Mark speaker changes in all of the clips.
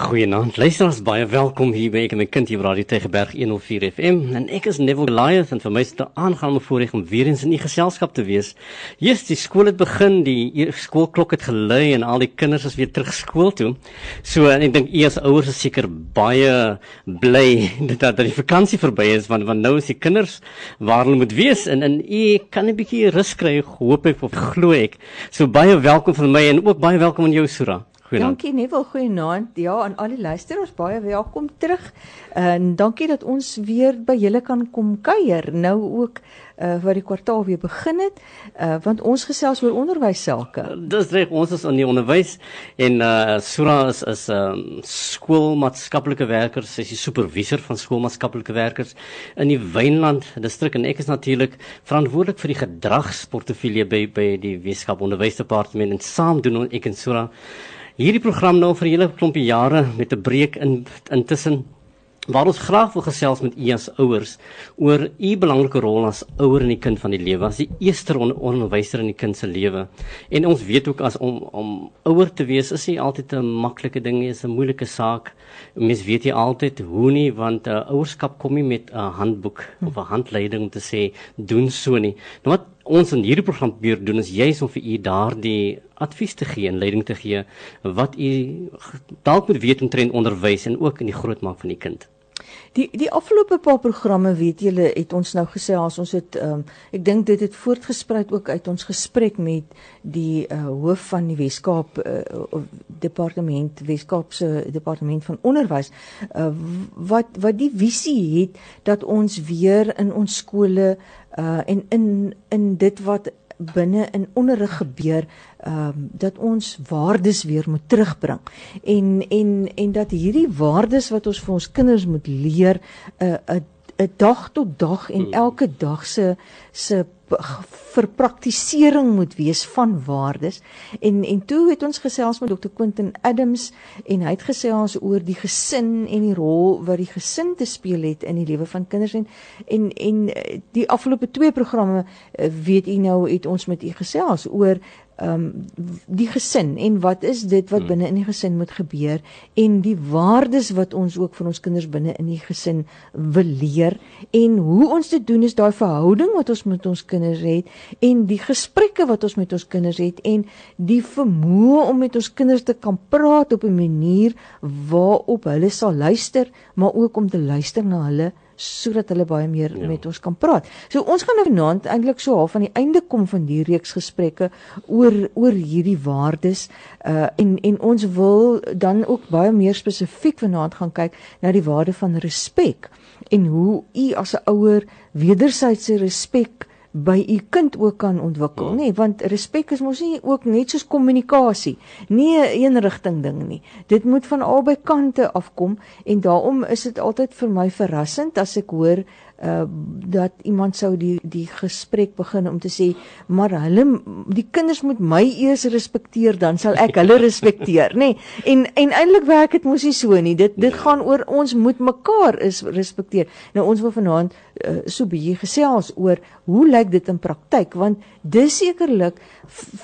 Speaker 1: Goeienaand. Luisteraars, baie welkom hier by ek en my kind hier by Radio Tegeberg 104 FM. En ek is Neville Goliath en vir my is dit 'n aangename voorreg om weer eens in u geselskap te wees. Jesus, die skool het begin, die e-, skoolklok het gelui en al die kinders is weer terug skool toe. So en ek dink u as ouers is seker baie bly dat dat die vakansie verby is want want nou is die kinders waar hulle moet wees en en u kan 'n bietjie rus kry, hoop ek of glo ek. So baie welkom van my en ook baie welkom aan jou Sura.
Speaker 2: Goeienaand. Dankie Neville, goeienaand. Ja, aan al die luisteraars baie welkom terug. En dankie dat ons weer by julle kan kom kuier. Nou ook uh wat die kwartaal weer begin het, uh want ons gesels oor onderwys sake.
Speaker 1: Dis reg, ons is in die onderwys en uh Sura is is 'n um, skoolmaatskaplike werker, sy is die supervisor van skoolmaatskaplike werkers in die Wynland distrik en ek is natuurlik verantwoordelik vir die gedragsportefeulje by by die Weskaap Onderwysdepartement en saam doen ek en Sura hierdie program nou vir julle klompie jare met 'n breek in intussen waar ons graag wil gesels met u as ouers oor u belangrike rol as ouer in die kind van die lewe as die eerste on onderwyser in die kind se lewe. En ons weet ook as om om ouer te wees is nie altyd 'n maklike ding nie is 'n moeilike saak. Mens weet jy altyd hoe nie want uh, ouerskap kom nie met 'n handboek of 'n handleiding om te sê doen so nie. Nou wat ons in hierdie program probeer doen is juis om vir u daardie advies te gee en leiding te gee wat u dalk moet weet omtrent onderwys en ook in die grootmaak van die kind.
Speaker 2: Die die afgelope paar programme weet julle het ons nou gesê as ons het um, ek dink dit het voortgespruit ook uit ons gesprek met die uh, hoof van die Weskaap uh, departement Weskaap se departement van onderwys uh, wat wat die visie het dat ons weer in ons skole uh, en in in dit wat binne in onderrig gebeur ehm um, dat ons waardes weer moet terugbring en en en dat hierdie waardes wat ons vir ons kinders moet leer 'n uh, 'n 'n dag tot dag en hmm. elke dag se se verpraktisering moet wees van waardes. En en toe het ons gesels met Dr Quentin Adams en hy het gesels oor die gesin en die rol wat die gesin te speel het in die lewe van kinders. En en en die afgelope twee programme eh, weet u nou het ons met u gesels oor ehm um, die gesin en wat is dit wat hmm. binne in die gesin moet gebeur en die waardes wat ons ook vir ons kinders binne in die gesin wil leer en hoe ons dit doen is daai verhouding wat ons met ons kinders het en die gesprekke wat ons met ons kinders het en die vermoë om met ons kinders te kan praat op 'n manier waarop hulle sal luister maar ook om te luister na hulle sodat hulle baie meer ja. met ons kan praat. So ons gaan nou vanaand eintlik so half aan die einde kom van die reeks gesprekke oor oor hierdie waardes uh en en ons wil dan ook baie meer spesifiek vanaand gaan kyk na die waarde van respek en hoe u as 'n ouer wederwysige respek by u kind ook kan ontwikkel, nê, nee, want respek is mos nie ook net soos kommunikasie, nie 'n eenrigting ding nie. Dit moet van albei kante afkom en daarom is dit altyd vir my verrassend as ek hoor uh dat iemand sou die die gesprek begin om te sê maar hulle die kinders moet my eers respekteer dan sal ek hulle respekteer nê? Nee. en en eintlik werk dit mos nie so nie. Dit dit gaan oor ons moet mekaar is respekteer. Nou ons wil vanaand uh, so bietjie gesels oor hoe lyk dit in praktyk? Want dis sekerlik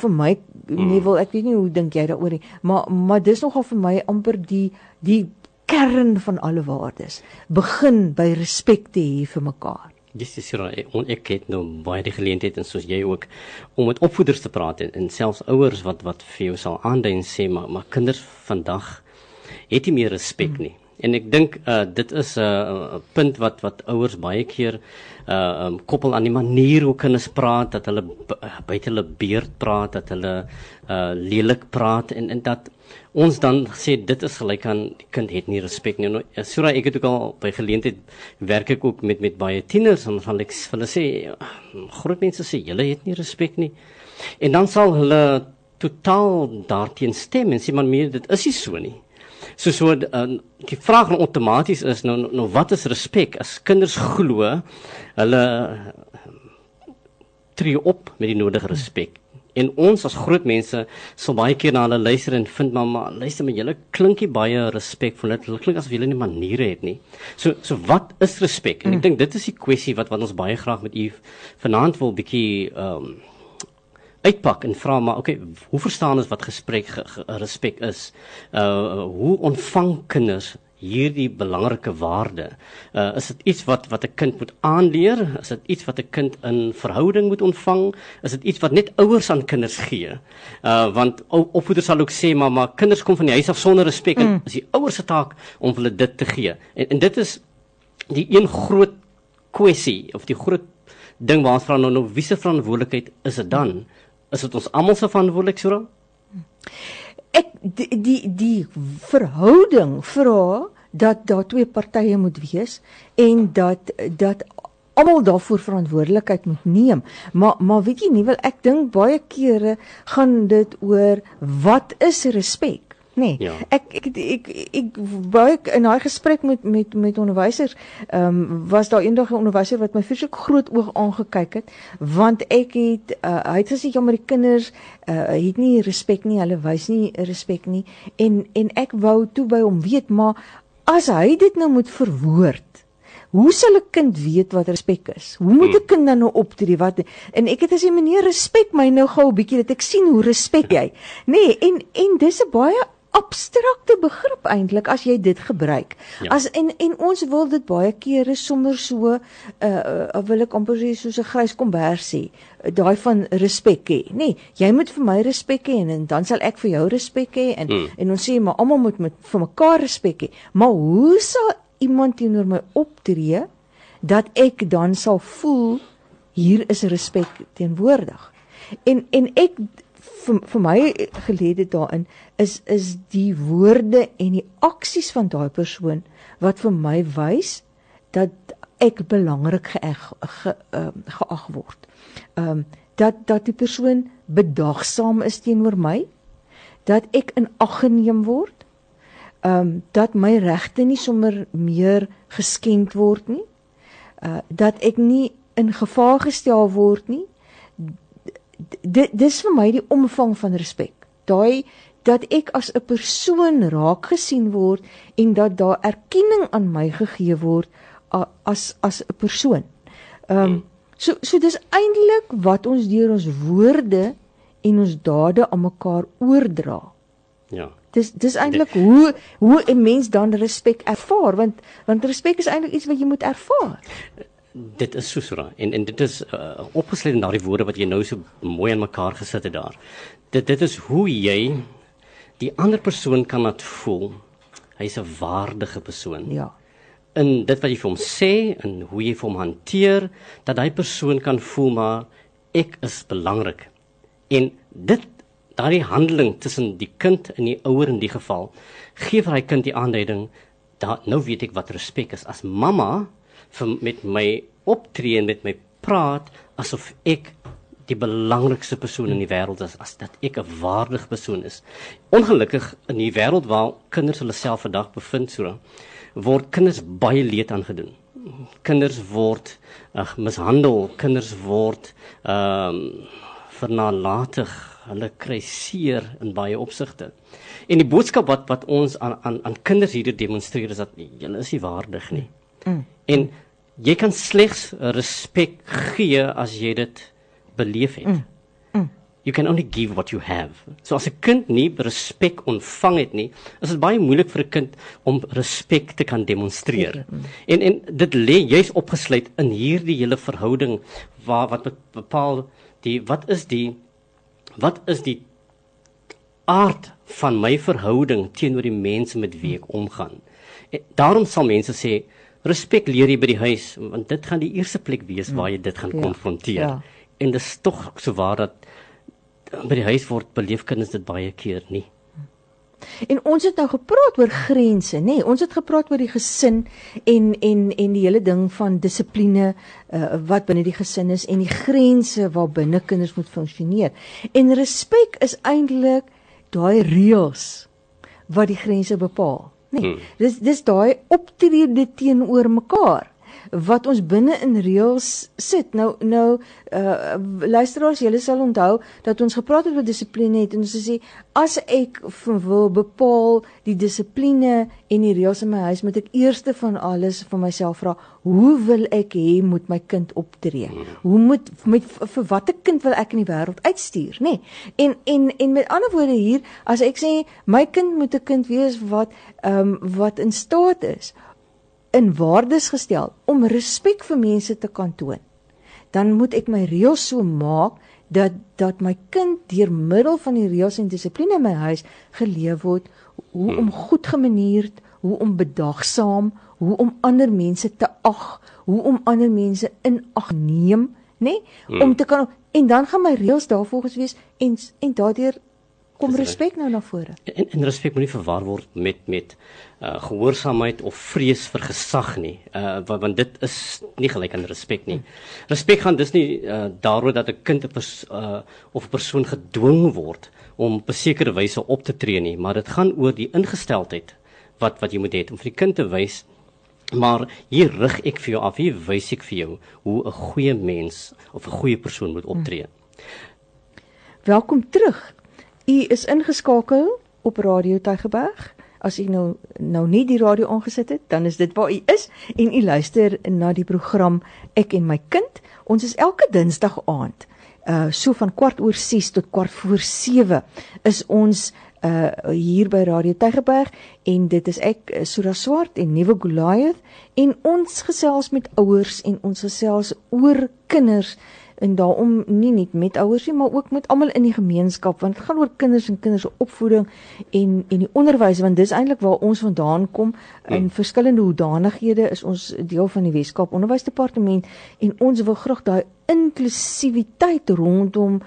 Speaker 2: vir my nee wil ek weet nie hoe dink jy daaroor nie maar maar dis nogal vir my amper die die kern van alle waardes begin by respek te hê vir mekaar.
Speaker 1: Dis is hier ek het nou baie die geleentheid en soos jy ook om met opvoeders te praat en, en selfs ouers wat wat vir jou sal aandui en sê maar maar kinders vandag het nie meer respek hmm. nie. En ek dink uh, dit is 'n uh, punt wat wat ouers baie keer uh um, koppel aan die manier hoe kinders praat dat hulle buite hulle beerd praat dat hulle uh lelik praat en en dat ons dan sê dit is gelyk aan die kind het nie respek nie. Nou Sura ek het ook al by geleentheid werk ek ook met met baie tieners en van ek hulle sê groot mense sê julle het nie respek nie. En dan sal hulle totaal daarteen stem en sê man meer dit is nie so nie. So so uh, die vraag nou outomaties is nou nou wat is respek as kinders glo hulle tree op met die nodige respek. En ons as groot mense sal baie keer na hulle luister en vind mamma, luister maar julle klinkie baie respekvol. Dit klink asof julle nie maniere het nie. So so wat is respek? En ek hmm. dink dit is die kwessie wat wat ons baie graag met u vanaand wil bietjie ehm um, uitpak en vra maar okay, hoe verstaan ons wat gesprek ge, ge, respek is? Uh hoe ontvang kinders hierdie belangrike waarde? Uh is dit iets wat wat 'n kind moet aanleer? Is dit iets wat 'n kind in verhouding moet ontvang? Is dit iets wat net ouers aan kinders gee? Uh want opvoeders sal ook sê maar maar kinders kom van die huis af sonder respek mm. en is die ouers se taak om hulle dit te gee. En en dit is die een groot kwessie of die groot ding waar ons vra nou, nou wie se verantwoordelikheid is dit dan? Is dit ons almal se verantwoordelikheid, Sura?
Speaker 2: Ek die die, die verhouding vra dat daar twee partye moet wees en dat dat almal daarvoor verantwoordelikheid moet neem. Maar maar weet jy nie wel ek dink baie kere gaan dit oor wat is respek? Nee. Ja. Ek ek ek ek, ek baie in daai gesprek met met met onderwysers, ehm um, was daar eendag 'n onderwyser wat my vreeslik groot oog aangekyk het, want ek het uh, hy het gesê jammer die kinders uh, het nie respek nie, hulle wys nie respek nie en en ek wou toe by hom weet, maar as hy dit nou moet verwoord Hoe sal 'n kind weet wat respek is? Hoe moet 'n kind dan nou optree? Wat en ek het as jy meneer respek my nou gou 'n bietjie dat ek sien hoe respek jy. Nee, en en dis 'n baie abstrakte begrip eintlik as jy dit gebruik. Ja. As en en ons wil dit baie kere sommer so uh, uh wil ek amper sê soos 'n grys kombers sê, daai van respek hê. Nee, jy moet vir my respek hê en, en dan sal ek vir jou respek hê en mm. en ons sê maar almal moet met vir mekaar respek hê. Maar hoe sal iemand teenoor my optree dat ek dan sal voel hier is respek teenwoordig? En en ek vir vir my gelede daarin is is die woorde en die aksies van daai persoon wat vir my wys dat ek belangrik geag ge, uh, geag word. Ehm um, dat dat die persoon bedagsaam is teenoor my, dat ek in ag geneem word. Ehm um, dat my regte nie sommer meer geskend word nie. Uh dat ek nie in gevaar gestel word nie dit dis vir my die omvang van respek. Daai dat ek as 'n persoon raak gesien word en dat daar erkenning aan my gegee word as as 'n persoon. Ehm um, so so dis eintlik wat ons deur ons woorde en ons dade aan mekaar oordra. Ja. Dis dis eintlik hoe hoe 'n mens dan respek ervaar want want respek is eintlik iets wat jy moet ervaar
Speaker 1: dit is Susra en en dit is uh, opgesluit in daardie woorde wat jy nou so mooi aan mekaar gesit het daar. Dit dit is hoe jy die ander persoon kan laat voel. Hy's 'n waardige persoon. Ja. In dit wat jy vir hom sê en hoe jy hom hanteer, dat hy persoon kan voel maar ek is belangrik. En dit daardie handeling tussen die kind en die ouer in die geval gee vir hy kind die aanduiding dat nou weet ek wat respek is as mamma vir met my optree en met my praat asof ek die belangrikste persoon in die wêreld is as dat ek 'n waardige persoon is. Ongelukkig in die wêreld waar kinders hulle self vandag bevind so word kinders baie leed aangedoen. Kinders word ag mishandel, kinders word ehm um, vernalatig, hulle kry seer in baie opsigte. En die boodskap wat wat ons aan aan aan kinders hier demonstreer is dat julle is nie waardig nie. Mm. En jy kan slegs respek gee as jy dit beleef het. Mm. Mm. You can only give what you have. So as 'n kind nie respek ontvang het nie, is dit baie moeilik vir 'n kind om respek te kan demonstreer. Mm. En en dit lê juis opgesluit in hierdie hele verhouding waar wat bepaal die wat is die wat is die aard van my verhouding teenoor die mense met wie ek omgaan. En daarom sal mense sê respek leer jy by die huis want dit gaan die eerste plek wees waar jy dit gaan ja, konfronteer. Ja. En dit is tog so waar dat by die huis word beleefkinders dit baie keer nie.
Speaker 2: En ons het nou gepraat oor grense, nê? Nee, ons het gepraat oor die gesin en en en die hele ding van dissipline uh, wat binne die gesin is en die grense waar binne kinders moet funksioneer. En respek is eintlik daai reëls wat die grense bepaal. Nee, hmm. dis dis daai optrede teenoor mekaar wat ons binne in reëls sit. Nou nou uh luisteraars, julle sal onthou dat ons gepraat het oor dissipline het en ons sê as ek wil bepaal die dissipline en die reëls in my huis, moet ek eerste van alles vir myself vra, hoe wil ek hê moet my kind optree? Hoe moet met vir watter kind wil ek in die wêreld uitstuur, nê? Nee. En en en met ander woorde hier, as ek sê my kind moet 'n kind wees wat ehm um, wat in staat is in waardes gestel om respek vir mense te kan toon. Dan moet ek my reëls so maak dat dat my kind deur middel van die reëls en dissipline in my huis geleef word hoe om goed gemanierd, hoe om bedagsaam, hoe om ander mense te ag, hoe om ander mense in ag neem, nê? Nee? Om te kan en dan gaan my reëls daarvolgens wees en en daardeur kom respek nou na vore.
Speaker 1: En, en respek moet nie verwar word met met uh gehoorsaamheid of vrees vir gesag nie. Uh want, want dit is nie gelyk aan respek nie. Respek gaan dus nie uh daaroor dat 'n kind 'n uh of 'n persoon gedwing word om op 'n sekere wyse op te tree nie, maar dit gaan oor die ingesteldheid wat wat jy moet hê om vir die kind te wys maar hier rig ek vir jou af, hier wys ek vir jou hoe 'n goeie mens of 'n goeie persoon moet optree.
Speaker 2: Welkom terug U is ingeskakel op Radio Tygerberg. As u nou nou nie die radio aangesit het, dan is dit waar u is en u luister na die program Ek en my kind. Ons is elke Dinsdag aand uh so van kwart oor 6 tot kwart voor 7 is ons uh hier by Radio Tygerberg en dit is ek Sura Swart en Nuwe Goliath en ons gesels met ouers en ons gesels oor kinders en daarom nie net met ouers nie maar ook met almal in die gemeenskap want dit gaan oor kinders en kinders se opvoeding en en die onderwys want dis eintlik waar ons vandaan kom in hmm. verskillende hoedanighede is ons deel van die Weskaap Onderwysdepartement en ons wil graag daai inklusiwiteit rondom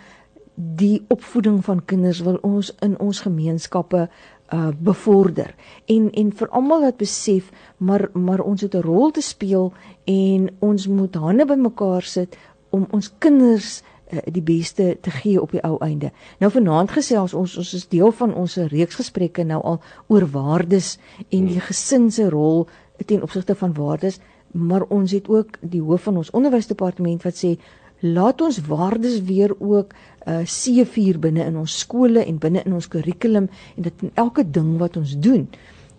Speaker 2: die opvoeding van kinders wil ons in ons gemeenskappe uh bevorder en en vir almal wat besef maar maar ons het 'n rol te speel en ons moet hande bymekaar sit om ons kinders uh, die beste te gee op die ou einde. Nou vanaand gesels ons ons is deel van ons reeks gesprekke nou al oor waardes en die gesin se rol ten opsigte van waardes, maar ons het ook die hoof van ons onderwysdepartement wat sê laat ons waardes weer ook uh seevier binne in ons skole en binne in ons kurrikulum en dit in elke ding wat ons doen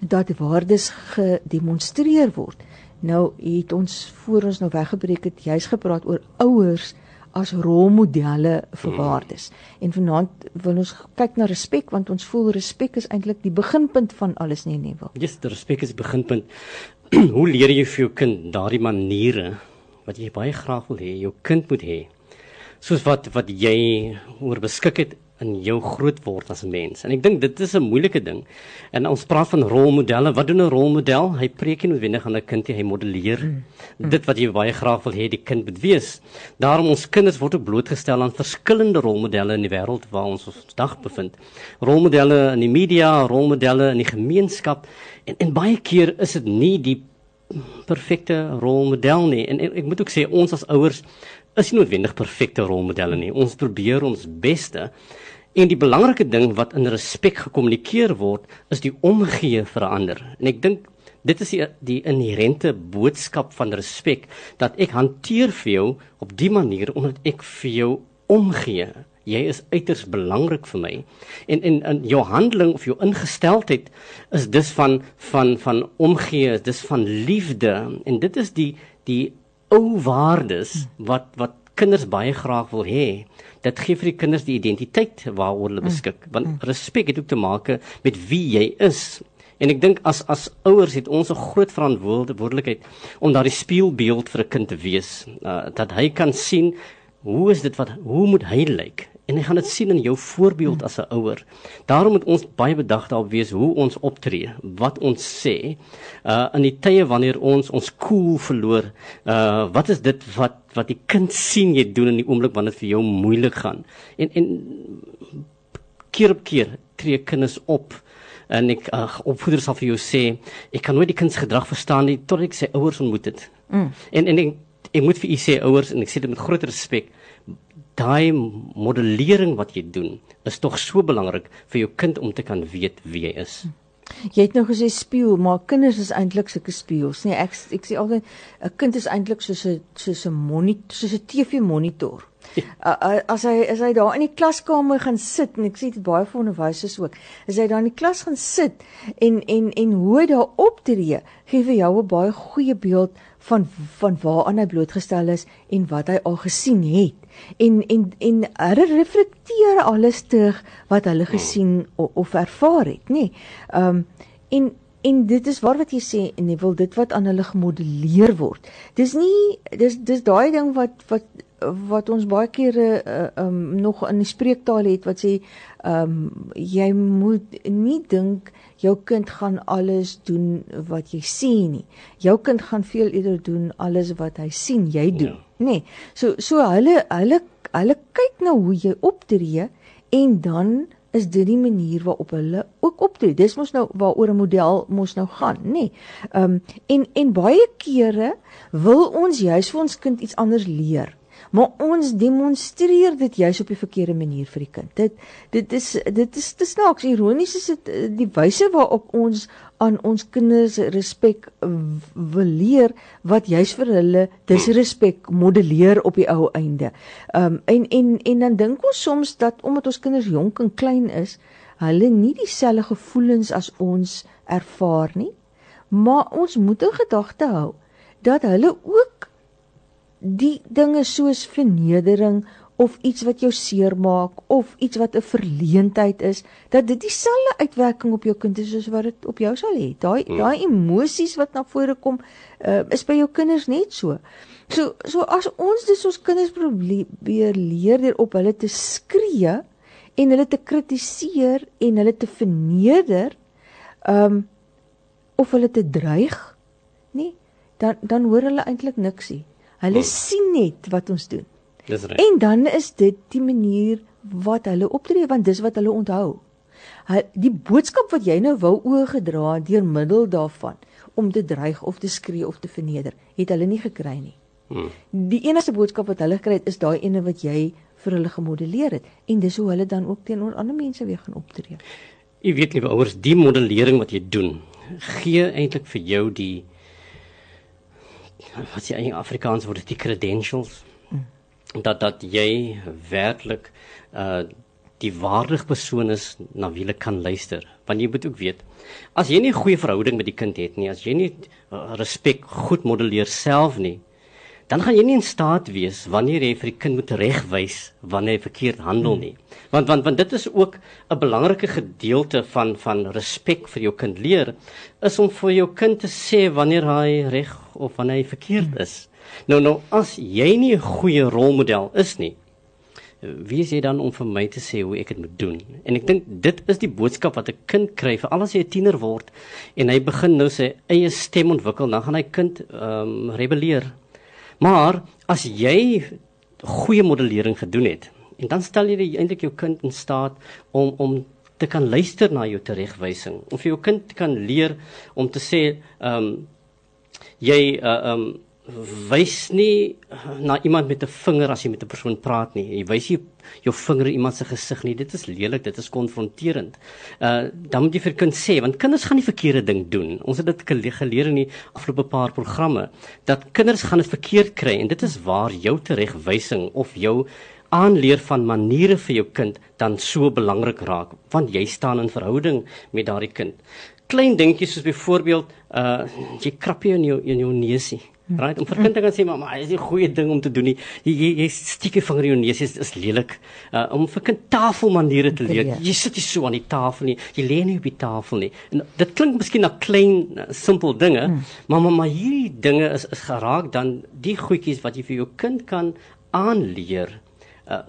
Speaker 2: dat waardes gedemonstreer word. Nou het ons voor ons nou weggebreek het juis gepraat oor ouers as rolmodelle vir waardes. En vanaand wil ons kyk na respek want ons voel respek is eintlik die beginpunt van alles nie nie wil.
Speaker 1: Yes, respek is die beginpunt. Hoe leer jy vir jou kind daardie maniere wat jy baie graag wil hê jou kind moet hê? Soos wat wat jy oor beskik het in jou groot word as 'n mens. En ek dink dit is 'n moeilike ding. En ons praat van rolmodelle. Wat doen 'n rolmodel? Hy preek nie noodwendig aan 'n kind nie, hy modelleer mm. Mm. dit wat jy baie graag wil hê die kind moet wees. Daarom ons kinders word ook blootgestel aan verskillende rolmodelle in die wêreld waar ons ons dag bevind. Rolmodelle in die media, rolmodelle in die gemeenskap en en baie keer is dit nie die perfekte rolmodel nie. En, en ek moet ook sê ons as ouers is nie noodwendig perfekte rolmodelle nie. Ons probeer ons beste. En die belangrike ding wat in respek gekommunikeer word, is die omgee vir ander. En ek dink dit is die, die inherente boodskap van respek dat ek hanteer vir jou op die manier omdat ek vir jou omgee. Jy is uiters belangrik vir my. En en in jou handeling of jou ingesteldheid is dus van van van omgee, dis van liefde en dit is die die ou waardes wat wat kinders baie graag wil hê dit gee vir die kinders die identiteit waaroor hulle beskik. Want mm. respek het ook te maak met wie jy is. En ek dink as as ouers het ons 'n groot verantwoordelikheid om daardie spieelbeeld vir 'n kind te wees. Uh, dat hy kan sien hoe is dit wat hoe moet hy lyk en hy gaan dit sien in jou voorbeeld as 'n ouer. Daarom moet ons baie bedag daarop wees hoe ons optree, wat ons sê. Uh in die tye wanneer ons ons koel cool verloor, uh wat is dit wat wat die kind sien jy doen in die oomblik wanneer dit vir jou moeilik gaan? En en keer op keer tree kinders op en ek uh, opvoeders sal vir jou sê ek kan nooit die kind se gedrag verstaan nie tot ek sy ouers ontmoet het. Mm. En en ek, ek moet vir u sê ouers en ek sê dit met groot respek daai modellering wat jy doen is tog so belangrik vir jou kind om te kan weet wie hy is.
Speaker 2: Jy het nou gesê spieël, maar kinders is eintlik sulke spieëls, nee. Ek ek sê altyd 'n kind is eintlik soos 'n soos 'n monitor, soos 'n TV monitor. Ja. As hy as hy daar in die klaskamer gaan sit en ek sê dit baie vir onderwysers ook. As hy daar in die klas gaan sit en en en hoe hy daar optree, gee vir jou 'n baie goeie beeld van van waaraan hy blootgestel is en wat hy al gesien het. En en en hulle reflekteer alles terug wat hulle hmm. gesien of, of ervaar het, nê. Nee. Ehm um, en en dit is waar wat jy sê en jy wil dit wat aan hulle gemodelleer word. Dis nie dis dis daai ding wat wat wat ons baie kere uh, um, nog in die spreektaal het wat sê um, jy moet nie dink jou kind gaan alles doen wat jy sien nie. Jou kind gaan veel eerder doen alles wat hy sien jy doen, ja. nê. Nee. So so hulle hulle hulle kyk na hoe jy optree en dan is dit die manier waarop hulle ook optree. Dis mos nou waaroor 'n model mos nou gaan, nê. Nee. Ehm um, en en baie kere wil ons juis vir ons kind iets anders leer maar ons demonstreer dit juis op die verkeerde manier vir die kind. Dit dit is dit is te snaaks ironies is dit die wyse waarop ons aan ons kinders respek wil leer wat juis vir hulle disrespek modelleer op die ou einde. Ehm um, en en en dan dink ons soms dat omdat ons kinders jonk en klein is, hulle nie dieselfde gevoelens as ons ervaar nie. Maar ons moet in gedagte hou dat hulle ook die dinge soos vernedering of iets wat jou seermaak of iets wat 'n verleentheid is, dat dit dieselfde uitwerking op jou kind is soos wat dit op jou sal hê. Daai hmm. daai emosies wat na vore kom, uh, is by jou kinders net so. So so as ons dis ons kinders probeer leer deur op hulle te skree en hulle te kritiseer en hulle te verneder, um, of hulle te dreig, nê? Dan dan hoor hulle eintlik niks nie. Hulle hmm. sien net wat ons doen.
Speaker 1: Dis reg.
Speaker 2: En dan is dit die manier wat hulle optree want dis wat hulle onthou. Die boodskap wat jy nou wou oorgedra deur middel daarvan om te dreig of te skree of te verneder, het hulle nie gekry nie. Hmm. Die enigste boodskap wat hulle gekry het is daai ene wat jy vir hulle gemodelleer het en dis hoe hulle dan ook teenoor ander mense weer gaan optree.
Speaker 1: Jy weet liewe ouers, die modellering wat jy doen, gee eintlik vir jou die wat jy in Afrikaans word die credentials. Dat dat jy werklik uh die waardige persoon is na wie jy kan luister. Want jy moet ook weet as jy nie 'n goeie verhouding met die kind het nie as jy nie uh, respek goed modelleer self nie dan gaan jy nie in staat wees wanneer jy vir die kind moet regwys wanneer hy verkeerd handel nie. Want want want dit is ook 'n belangrike gedeelte van van respek vir jou kind leer is om vir jou kind te sê wanneer hy reg of wanneer hy verkeerd is. Nou nou as jy nie 'n goeie rolmodel is nie, wie jy dan om vir my te sê hoe ek dit moet doen? En ek dink dit is die boodskap wat 'n kind kry vir al as hy 'n tiener word en hy begin nou sy eie stem ontwikkel, dan gaan hy kind ehm um, rebelleer Maar as jy goeie modellering gedoen het en dan stel jy eintlik jou kind in staat om om te kan luister na jou teregwysing of jou kind kan leer om te sê ehm um, jy uh, ehm uh, um, wys nie na iemand met 'n vinger as jy met 'n persoon praat nie. Jy wys nie jou vinger in iemand se gesig nie. Dit is lelik, dit is konfronterend. Uh dan moet jy vir kind sê want kinders gaan die verkeerde ding doen. Ons het dit geleer in die afgelope paar programme dat kinders gaan dit verkeerd kry en dit is waar jou teregwysing of jou aanleer van maniere vir jou kind dan so belangrik raak want jy staan in verhouding met daardie kind. Klein dingetjies soos byvoorbeeld uh jy krap jy in jou in jou neusie. Right, om vir kind te kan sê maar is 'n goeie ding om te doen nie. Jy jy, jy stiek jy vinger in jou neus is, is lelik. Uh om vir kind tafelmaniere te leer. Jy sit nie so aan die tafel nie. Jy lê nie op die tafel nie. En dit klink miskien na klein uh, simpel dinge, hmm. maar maar maar hierdie dinge is is geraak dan die goedjies wat jy vir jou kind kan aanleer uh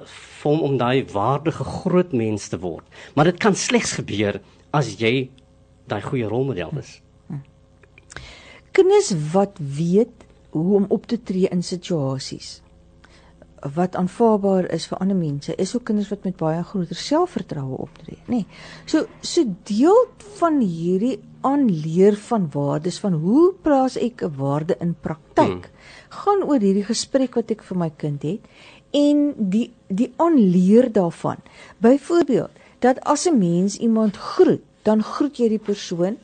Speaker 1: om om daai waardige groot mens te word. Maar dit kan slegs gebeur as jy daai goeie rolmodel is. Hmm.
Speaker 2: Kinders wat weet hoe om op te tree in situasies wat aanvaarbaar is vir ander mense is ook kinders wat met baie groter selfvertroue optree nê nee. so so deel van hierdie aanleer van waardes van hoe plaas ek 'n waarde in praktyk hmm. gaan oor hierdie gesprek wat ek vir my kind het en die die aanleer daarvan byvoorbeeld dat as 'n mens iemand groet dan groet jy die persoon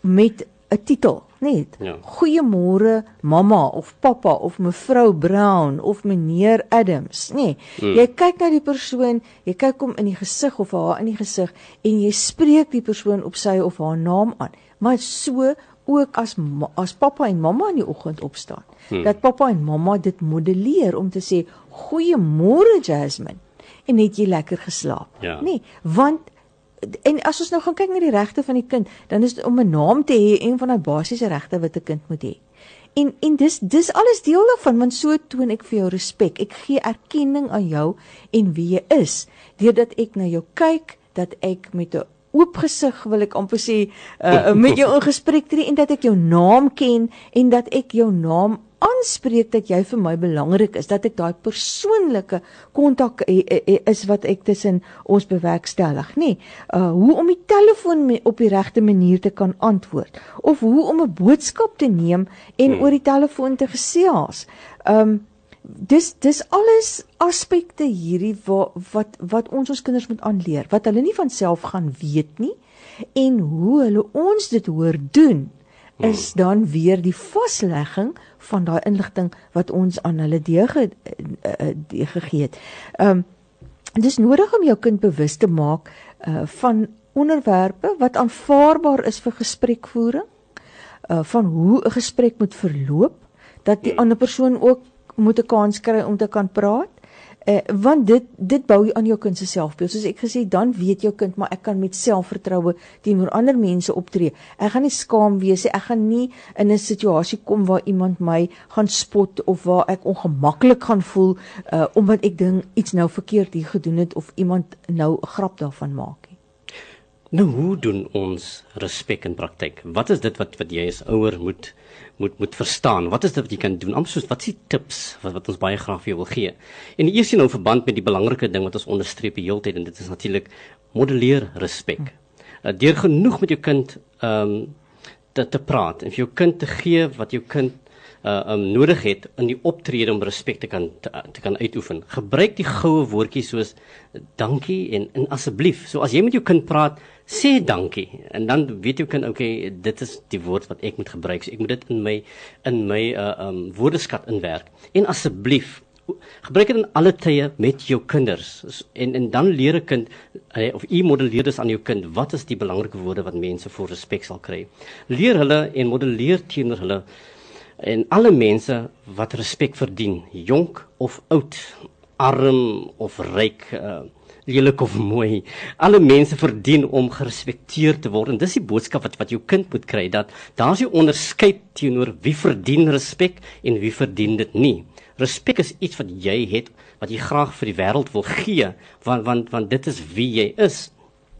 Speaker 2: met 'n titel, net.
Speaker 1: Ja.
Speaker 2: Goeiemôre mamma of pappa of mevrou Brown of meneer Adams, nê. Nee,
Speaker 1: Hmm.
Speaker 2: jy kyk na die persoon, jy kyk hom in die gesig of haar in die gesig en jy spreek die persoon op sy of haar naam aan. Maar so ook as as pappa en mamma in die oggend opstaan.
Speaker 1: Hmm.
Speaker 2: Dat pappa en mamma dit modelleer om te sê goeiemôre Jasmine en het jy lekker geslaap?
Speaker 1: Ja.
Speaker 2: Nee, want en as ons nou gaan kyk na die regte van die kind, dan is dit om 'n naam te hê een van daai basiese regte wat 'n kind moet hê. En en dis dis alles deel daarvan want so toon ek vir jou respek. Ek gee erkenning aan jou en wie jy is deurdat ek na jou kyk, dat ek met 'n oop gesig wil ek amper sê uh, met jou in gesprek tree en dat ek jou naam ken en dat ek jou naam aanspreek dat jy vir my belangrik is dat ek daai persoonlike kontak eh, eh, eh, is wat ek tussen ons bewerkstellig nê. Uh, hoe om die telefoon op die regte manier te kan antwoord of hoe om 'n boodskap te neem en
Speaker 1: Hmm.
Speaker 2: oor die telefoon te gesels. Um, dis dis alles aspekte hierdie wat wat wat ons ons kinders moet aanleer wat hulle nie van self gaan weet nie en hoe hulle ons dit hoor doen is dan weer die vaslegging van daai inligting wat ons aan hulle dege uh, gegee het. Um dis nodig om jou kind bewus te maak uh van onderwerpe wat aanvaarbaar is vir gesprekvoering, uh van hoe 'n gesprek moet verloop, dat die ander persoon ook moet 'n kans kry om te kan praat. Uh, want dit dit bou aan jou kind se selfbeeld. Soos ek gesê, dan weet jou kind maar ek kan met selfvertroue teenoor ander mense optree. Ek gaan nie skaam wees nie. Ek gaan nie in 'n situasie kom waar iemand my gaan spot of waar ek ongemaklik gaan voel uh omdat ek dink iets nou verkeerd hier gedoen het of iemand nou 'n grap daarvan maak nie.
Speaker 1: Nou hoe doen ons respek in praktyk? Wat is dit wat wat jy as ouer moet moet moet verstaan? Wat is dit wat jy kan doen? Amper soos wat is die tips wat wat ons baie graag vir jou wil gee? En die eerste nou verband met die belangrike ding wat ons onderstreep die hele tyd en dit is natuurlik modelleer respek. Uh, deur genoeg met jou kind ehm um, te te praat en vir jou kind te gee wat jou kind uh um nodig het in die optrede om respek te kan te, te kan uitoefen. Gebruik die goue woordjies soos dankie en en asseblief. So as jy met jou kind praat, sê dankie en dan weet jou kind okay, dit is die woord wat ek moet gebruik. So ek moet dit in my in my uh um woordeskat inwerk. En asseblief gebruik dit in alle tye met jou kinders en en dan leer 'n kind of u modelleer dus aan jou kind wat is die belangrike woorde wat mense voor respek sal kry. Leer hulle en modelleer teenoor hulle en alle mense wat respek verdien, jonk of oud, arm of ryk, uh, lelik of mooi. Alle mense verdien om gerespekteer te word en dis die boodskap wat wat jou kind moet kry dat daar's 'n onderskeid teenoor wie verdien respek en wie verdien dit nie. Respek is iets wat jy het wat jy graag vir die wêreld wil gee want want want dit is wie jy is.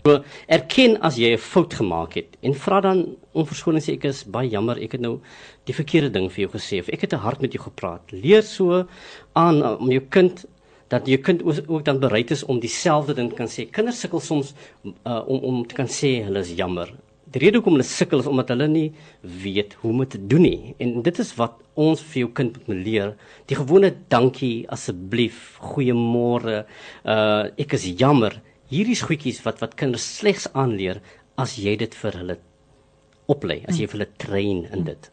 Speaker 1: So erken as jy 'n fout gemaak het en vra dan om verskoning sê ek is baie jammer ek het nou die verkeerde ding vir jou gesê of ek het te hard met jou gepraat. Leer so aan uh, om jou kind dat jou kind ook dan bereid is om dieselfde ding kan sê. Kinders sukkel soms uh, om om te kan sê hulle is jammer. Die rede hoekom hulle sukkel is omdat hulle nie weet hoe om dit te doen nie. En dit is wat ons vir jou kind moet leer. Die gewone dankie, asseblief, goeiemôre, uh ek is jammer. Hierdie goedjies wat wat kinders slegs aanleer as jy dit vir hulle oplei, as jy vir hulle train in dit.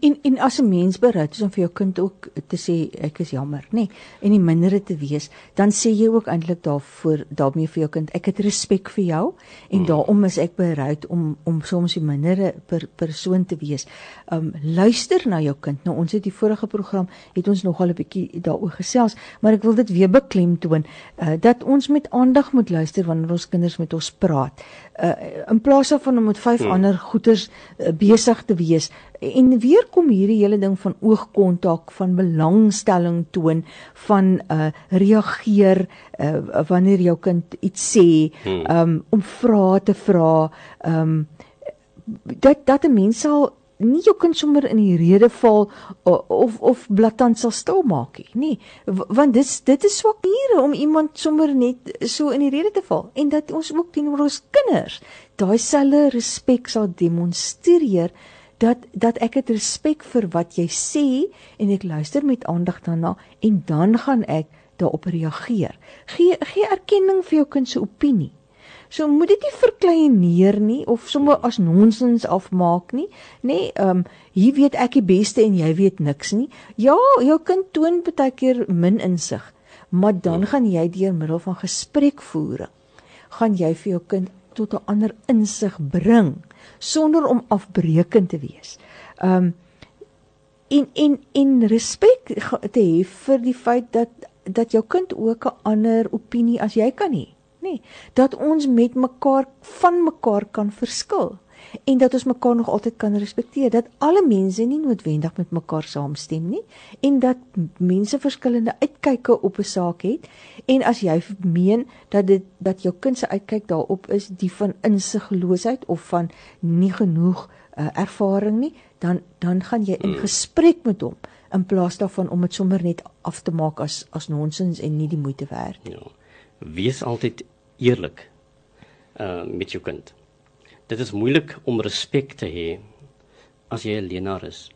Speaker 2: En en as 'n mens bereid is om vir jou kind ook te sê ek is jammer, nê, nee, en die mindere te wees, dan sê jy ook eintlik daarvoor daarmee vir jou kind ek het respek vir jou en mm. daarom is ek bereid om om soms die mindere per, persoon te wees. Um luister na jou kind. Nou ons het die vorige program het ons nogal 'n bietjie daaroor gesels, maar ek wil dit weer beklemtoon uh, dat ons met aandag moet luister wanneer ons kinders met ons praat. Uh, in plaas daarvan om met vyf mm. ander goeters uh, besig te wees en weer kom hierdie hele ding van oogkontak, van belangstelling toon, van uh reageer uh wanneer jou kind iets sê,
Speaker 1: Hmm.
Speaker 2: um om vrae te vra, um dat dat 'n mens sal nie jou kind sommer in die rede val of of blaatant sal stil maak nie. W- want dis dit is swak maniere om iemand sommer net so in die rede te val en dat ons ook teenoor ons kinders daai selfe respek sal demonstreer dat dat ek het respek vir wat jy sê en ek luister met aandag daarna en dan gaan ek daarop reageer. Gee gee erkenning vir jou kind se opinie. So moet dit nie verkleineer nie of sommer as nonsens afmaak nie, nê? Nee, ehm um, hier weet ek die beste en jy weet niks nie. Ja, jou kind toon baie keer min insig, maar dan gaan jy deur middel van gesprekvoering gaan jy vir jou kind tot 'n ander insig bring sonder om afbreekend te wees. Ehm um, in in in respek te hê vir die feit dat dat jou kind ook 'n ander opinie as jy kan hê, nê? Nee, dat ons met mekaar van mekaar kan verskil en dat ons mekaar nog altyd kan respekteer dat alle mense nie noodwendig met mekaar saamstem nie en dat mense verskillende uitkyke op 'n saak het en as jy meen dat dit dat jou kind se uitkyk daarop is die van insigloosheid of van nie genoeg uh, ervaring nie dan dan gaan jy in gesprek met hom in plaas daarvan om dit sommer net af te maak as as nonsens en nie die moeite werd nie. Ja.
Speaker 1: Wees altyd eerlik uh met jou kind. Dit is moeilik om respek te hê as jy 'n leenaar is.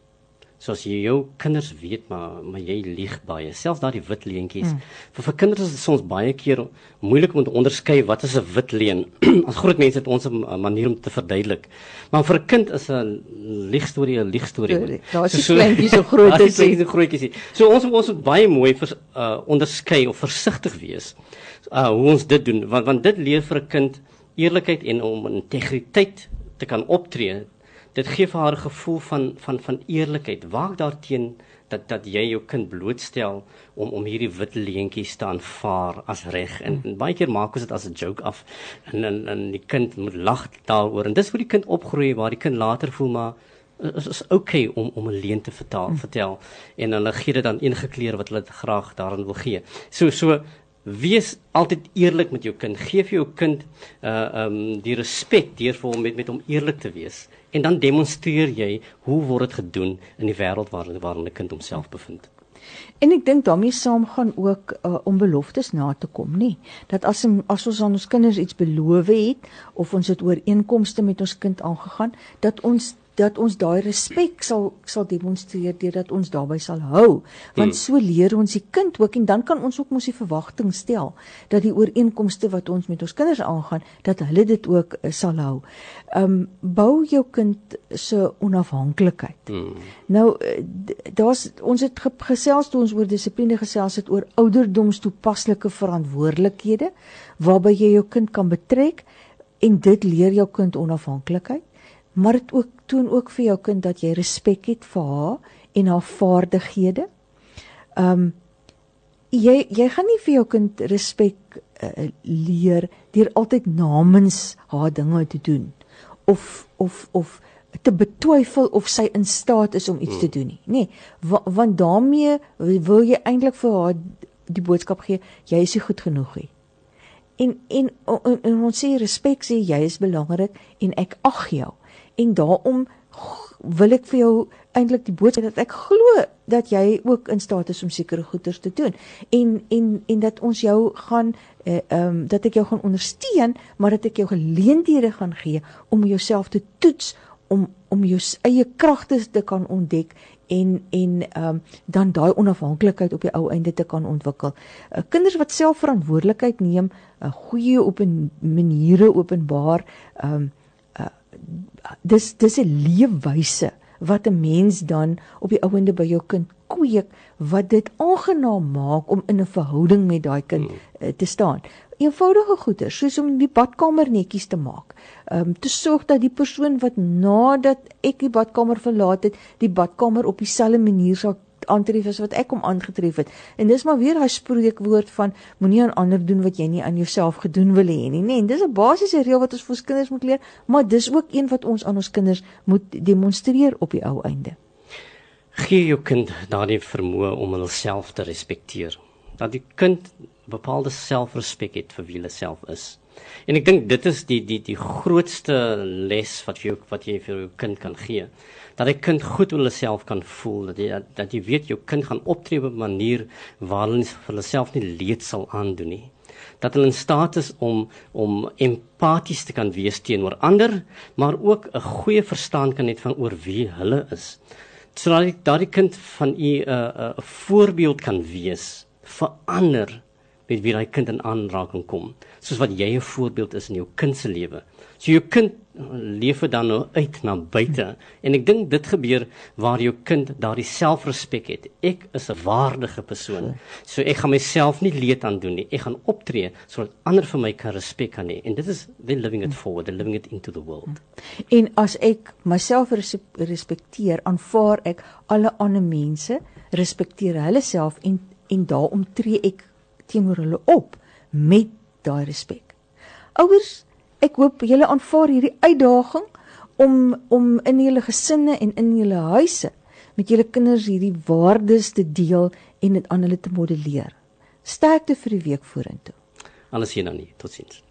Speaker 1: Soos jy jou kinders weet maar maar jy lieg baie, selfs daardie wit leentjies. Mm. Vir vir kinders is dit soms baie keer moeilik om te onderskei wat is 'n wit leen. as groot mense het ons 'n manier om te verduidelik. Maar vir 'n kind is 'n liegstorie 'n liegstorie.
Speaker 2: Daar is so kleintjies so groot
Speaker 1: is die grootjies. So ons ons moet baie mooi vir uh, onderskei of versigtig wees. Uh hoe ons dit doen want want dit leer vir 'n kind eerlikheid en om integriteit te kan optree. Dit gee vir haar 'n gevoel van van van eerlikheid. Waak daarteen dat dat jy jou kind blootstel om om hierdie wit leentjies te aanvaar as reg en, en baie keer maak ons dit as 'n joke af en en en die kind moet lag daaroor en dis hoe die kind opgroei waar die kind later voel maar is is okay om om 'n leuen te vertel, hmm. vertel en hulle gee dit dan ingekleer wat hulle graag daarin wil gee. So so wees altyd eerlik met jou kind. Geef jou kind uh um die respek deur vir hom met met hom eerlik te wees. En dan demonstreer jy hoe word dit gedoen in die wêreld waarin waarin 'n kind homself bevind.
Speaker 2: En ek dink daarmee saam gaan ook uh, om beloftes na te kom, nê? Dat as as ons aan ons kinders iets beloof het of ons het ooreenkomste met ons kind aangegaan, dat ons dat ons daai respek sal sal demonstreer deurdat ons daarbey sal hou want hmm. so leer ons die kind ook en dan kan ons ook mos die verwagting stel dat die ooreenkomste wat ons met ons kinders aangaan dat hulle dit ook uh, sal hou. Um bou jou kind se onafhanklikheid. Hmm. Nou uh, daar's ons het gesels toe ons oor dissipline gesels het oor ouderdomstoepaslike verantwoordelikhede waarby jy jou kind kan betrek en dit leer jou kind onafhanklikheid maar dit ook toon ook vir jou kind dat jy respek het vir haar en haar vaardighede. Um jy jy gaan nie vir jou kind respek uh, leer deur altyd namens haar dinge te doen of of of te betwyfel of sy in staat is om iets te doen nie. Nee, wa, want daarmee wil jy eintlik vir haar die boodskap gee jy is nie goed genoeg nie. En en, en, en ons sê respek sê jy is belangrik en ek ag jou en daarom wil ek vir jou eintlik die boodskap dat ek glo dat jy ook in staat is om sekere goeders te doen en en en dat ons jou gaan eh, ehm uh, um, dat ek jou gaan ondersteun maar dat ek jou geleenthede gaan gee om jouself te toets om om jou eie kragte te kan ontdek en en ehm um, dan daai onafhanklikheid op die ou einde te kan ontwikkel. Uh, kinders wat self verantwoordelikheid neem, uh, goeie op 'n maniere openbaar, ehm um, dis dis 'n leefwyse wat 'n mens dan op die ouende by jou kind kweek wat dit aangenaam maak om in 'n verhouding met daai kind uh, te staan. Eenvoudige goeder soos om die badkamer netjies te maak. Ehm um, te sorg dat die persoon wat nadat ek die badkamer verlaat het, die badkamer op dieselfde manier sal aantref as wat ek hom aangetref het. En dis maar weer daai spreekwoord van moenie aan ander doen wat jy nie aan jouself gedoen wil hê nie, nê? En dis 'n basiese reël wat ons vir ons kinders moet leer, maar dis ook een wat ons aan ons kinders moet demonstreer op die ou einde.
Speaker 1: Gee jou kind daardie vermoë om homself te respekteer. Dat die kind bepaalde selfrespek het vir wie hy self is. En ek dink dit is die die die grootste les wat jy wat jy vir jou kind kan gee dat 'n kind goed oor homself kan voel dat jy dat jy weet jou kind gaan optree op 'n manier waar hulle vir homself nie leed sal aandoen nie dat hulle in staat is om om empaties te kan wees teenoor ander maar ook 'n goeie verstaan kan hê van oor wie hulle is sodat die, daardie kind van u 'n uh, 'n uh, voorbeeld kan wees vir ander met wie daai kind in aanraking kom, soos wat jy 'n voorbeeld is in jou kind se lewe. So jou kind leef dan nou uit na buite en ek dink dit gebeur waar jou kind daardie selfrespek het. Ek is 'n waardige persoon. So ek gaan myself nie leed aan doen nie. Ek gaan optree sodat ander vir my kan respek kan hê. En dit is the living it forward, the living it into the world.
Speaker 2: En as ek myself respekteer, aanvaar ek alle ander mense, respekteer hulle self en en daarom tree ek teenoor hulle op met daai respek. Ouers ek hoop julle aanvaar hierdie uitdaging om om in julle gesinne en in julle huise met julle kinders hierdie waardes te deel en dit aan hulle te modelleer. Sterkte vir die week vorentoe.
Speaker 1: Alles hier nou nie. Totsiens.